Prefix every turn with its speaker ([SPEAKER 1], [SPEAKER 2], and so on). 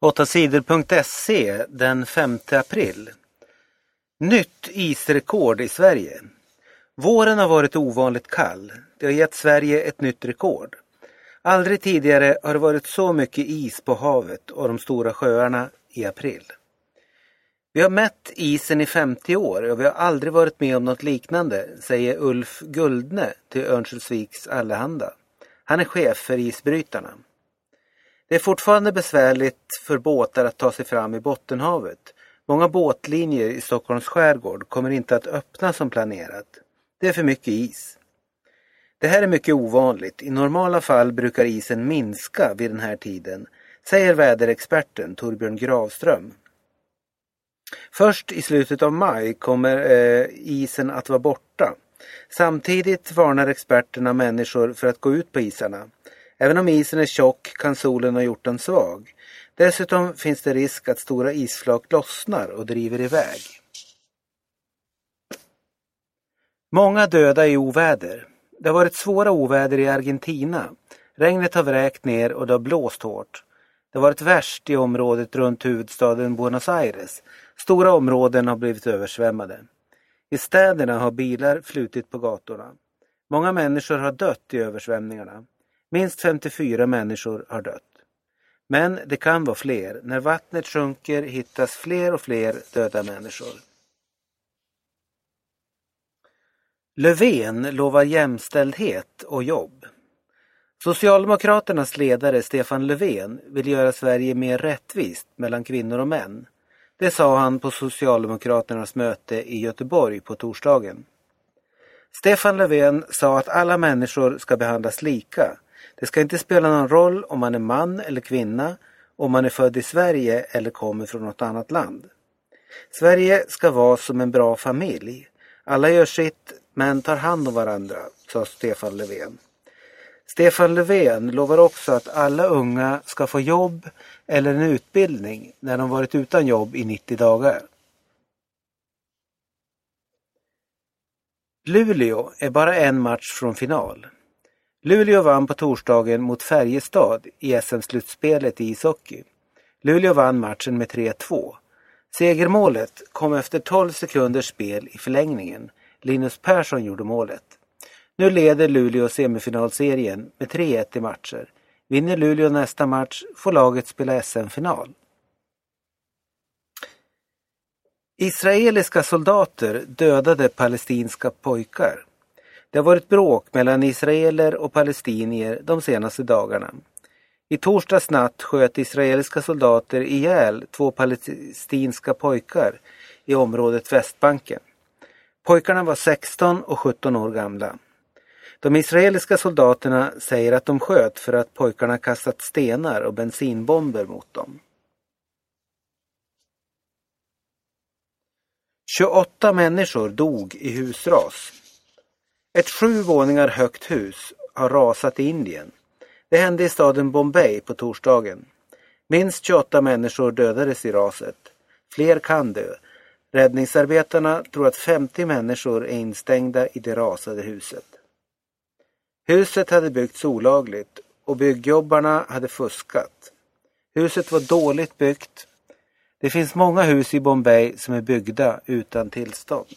[SPEAKER 1] 8sidor.se den 5 april. Nytt isrekord i Sverige. Våren har varit ovanligt kall. Det har gett Sverige ett nytt rekord. Aldrig tidigare har det varit så mycket is på havet och de stora sjöarna i april. Vi har mätt isen i 50 år och vi har aldrig varit med om något liknande, säger Ulf Guldne till Örnsköldsviks Allehanda. Han är chef för isbrytarna. Det är fortfarande besvärligt för båtar att ta sig fram i Bottenhavet. Många båtlinjer i Stockholms skärgård kommer inte att öppna som planerat. Det är för mycket is. Det här är mycket ovanligt. I normala fall brukar isen minska vid den här tiden, säger väderexperten Torbjörn Gravström. Först i slutet av maj kommer eh, isen att vara borta. Samtidigt varnar experterna människor för att gå ut på isarna. Även om isen är tjock kan solen ha gjort den svag. Dessutom finns det risk att stora isflak lossnar och driver iväg. Många döda i oväder. Det har varit svåra oväder i Argentina. Regnet har vräkt ner och det har blåst hårt. Det har varit värst i området runt huvudstaden Buenos Aires. Stora områden har blivit översvämmade. I städerna har bilar flutit på gatorna. Många människor har dött i översvämningarna. Minst 54 människor har dött. Men det kan vara fler. När vattnet sjunker hittas fler och fler döda människor. Löfven lovar jämställdhet och jobb. Socialdemokraternas ledare Stefan Löfven vill göra Sverige mer rättvist mellan kvinnor och män. Det sa han på Socialdemokraternas möte i Göteborg på torsdagen. Stefan Löfven sa att alla människor ska behandlas lika det ska inte spela någon roll om man är man eller kvinna, om man är född i Sverige eller kommer från något annat land. Sverige ska vara som en bra familj. Alla gör sitt men tar hand om varandra, sa Stefan Löfven. Stefan Löfven lovar också att alla unga ska få jobb eller en utbildning när de varit utan jobb i 90 dagar. Luleå är bara en match från final. Luleå vann på torsdagen mot Färjestad i SM-slutspelet i ishockey. Luleå vann matchen med 3-2. Segermålet kom efter 12 sekunders spel i förlängningen. Linus Persson gjorde målet. Nu leder Luleå semifinalserien med 3-1 i matcher. Vinner Luleå nästa match får laget spela SM-final. Israeliska soldater dödade palestinska pojkar. Det har varit bråk mellan israeler och palestinier de senaste dagarna. I torsdags natt sköt israeliska soldater ihjäl två palestinska pojkar i området Västbanken. Pojkarna var 16 och 17 år gamla. De israeliska soldaterna säger att de sköt för att pojkarna kastat stenar och bensinbomber mot dem. 28 människor dog i husras. Ett sju våningar högt hus har rasat i Indien. Det hände i staden Bombay på torsdagen. Minst 28 människor dödades i raset. Fler kan dö. Räddningsarbetarna tror att 50 människor är instängda i det rasade huset. Huset hade byggts olagligt och byggjobbarna hade fuskat. Huset var dåligt byggt. Det finns många hus i Bombay som är byggda utan tillstånd.